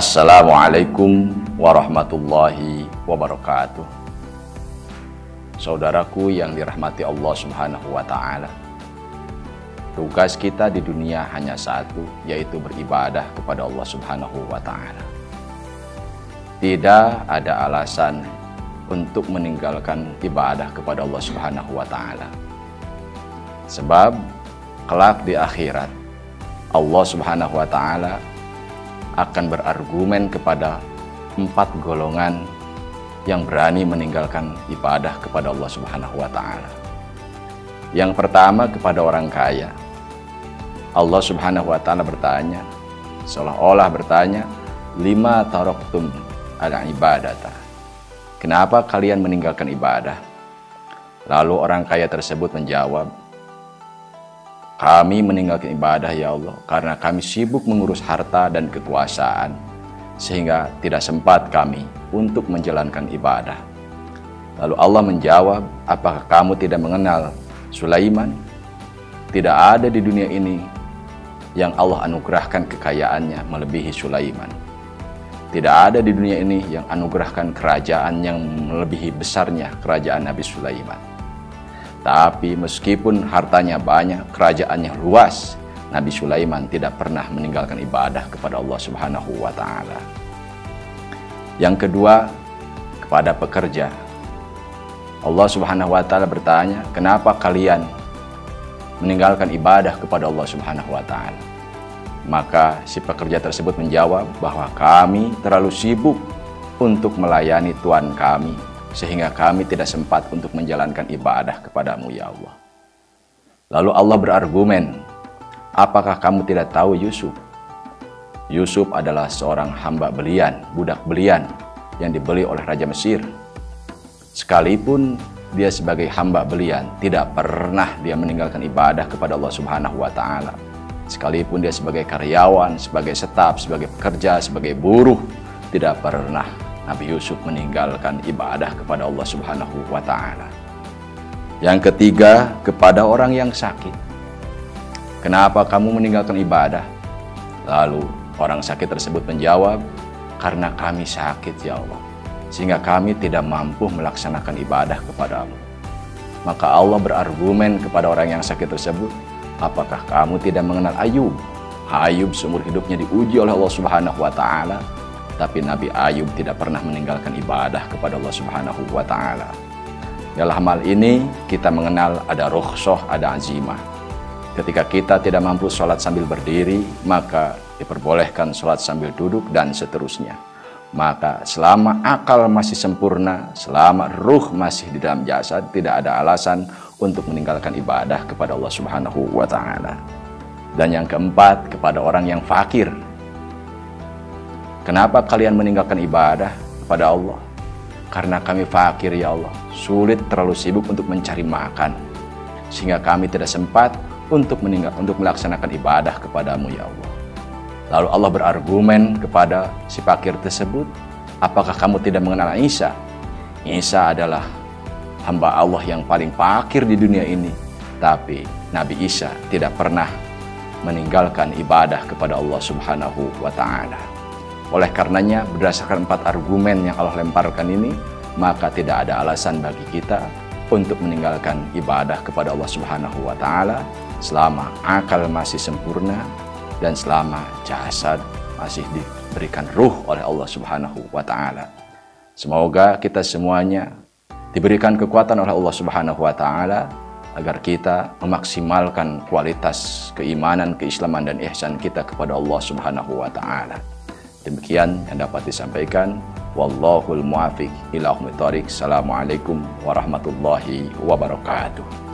Assalamualaikum warahmatullahi wabarakatuh. Saudaraku yang dirahmati Allah Subhanahu wa taala. Tugas kita di dunia hanya satu, yaitu beribadah kepada Allah Subhanahu wa taala. Tidak ada alasan untuk meninggalkan ibadah kepada Allah Subhanahu wa taala. Sebab kelak di akhirat Allah Subhanahu wa taala akan berargumen kepada empat golongan yang berani meninggalkan ibadah kepada Allah Subhanahu wa taala. Yang pertama kepada orang kaya. Allah Subhanahu wa taala bertanya, seolah-olah bertanya, "Lima taroktum ada ibadata?" Kenapa kalian meninggalkan ibadah? Lalu orang kaya tersebut menjawab, kami meninggalkan ibadah ya Allah karena kami sibuk mengurus harta dan kekuasaan sehingga tidak sempat kami untuk menjalankan ibadah. Lalu Allah menjawab, apakah kamu tidak mengenal Sulaiman? Tidak ada di dunia ini yang Allah anugerahkan kekayaannya melebihi Sulaiman. Tidak ada di dunia ini yang anugerahkan kerajaan yang melebihi besarnya kerajaan Nabi Sulaiman. Tapi meskipun hartanya banyak, kerajaannya luas, Nabi Sulaiman tidak pernah meninggalkan ibadah kepada Allah Subhanahu wa taala. Yang kedua, kepada pekerja. Allah Subhanahu wa taala bertanya, "Kenapa kalian meninggalkan ibadah kepada Allah Subhanahu wa taala?" Maka si pekerja tersebut menjawab bahwa kami terlalu sibuk untuk melayani Tuhan kami sehingga kami tidak sempat untuk menjalankan ibadah kepadamu ya Allah. Lalu Allah berargumen, apakah kamu tidak tahu Yusuf? Yusuf adalah seorang hamba belian, budak belian yang dibeli oleh Raja Mesir. Sekalipun dia sebagai hamba belian, tidak pernah dia meninggalkan ibadah kepada Allah Subhanahu wa taala. Sekalipun dia sebagai karyawan, sebagai staf, sebagai pekerja, sebagai buruh, tidak pernah Nabi Yusuf meninggalkan ibadah kepada Allah Subhanahu wa taala. Yang ketiga, kepada orang yang sakit. Kenapa kamu meninggalkan ibadah? Lalu orang sakit tersebut menjawab, karena kami sakit ya Allah, sehingga kami tidak mampu melaksanakan ibadah kepadamu. Maka Allah berargumen kepada orang yang sakit tersebut, apakah kamu tidak mengenal Ayub? Ayub seumur hidupnya diuji oleh Allah Subhanahu wa taala tapi Nabi Ayub tidak pernah meninggalkan ibadah kepada Allah Subhanahu wa taala. Dalam hal ini kita mengenal ada rukhsah, ada azimah. Ketika kita tidak mampu sholat sambil berdiri, maka diperbolehkan sholat sambil duduk dan seterusnya. Maka selama akal masih sempurna, selama ruh masih di dalam jasad, tidak ada alasan untuk meninggalkan ibadah kepada Allah Subhanahu wa taala. Dan yang keempat, kepada orang yang fakir, Kenapa kalian meninggalkan ibadah kepada Allah? Karena kami fakir ya Allah, sulit terlalu sibuk untuk mencari makan. Sehingga kami tidak sempat untuk meninggal untuk melaksanakan ibadah kepadamu ya Allah. Lalu Allah berargumen kepada si fakir tersebut, apakah kamu tidak mengenal Isa? Isa adalah hamba Allah yang paling fakir di dunia ini. Tapi Nabi Isa tidak pernah meninggalkan ibadah kepada Allah Subhanahu wa taala. Oleh karenanya, berdasarkan empat argumen yang Allah lemparkan ini, maka tidak ada alasan bagi kita untuk meninggalkan ibadah kepada Allah Subhanahu wa taala selama akal masih sempurna dan selama jasad masih diberikan ruh oleh Allah Subhanahu wa taala. Semoga kita semuanya diberikan kekuatan oleh Allah Subhanahu wa taala agar kita memaksimalkan kualitas keimanan, keislaman dan ihsan kita kepada Allah Subhanahu wa taala. Demikian yang dapat disampaikan. Wallahul muafiq ila Assalamualaikum warahmatullahi wabarakatuh.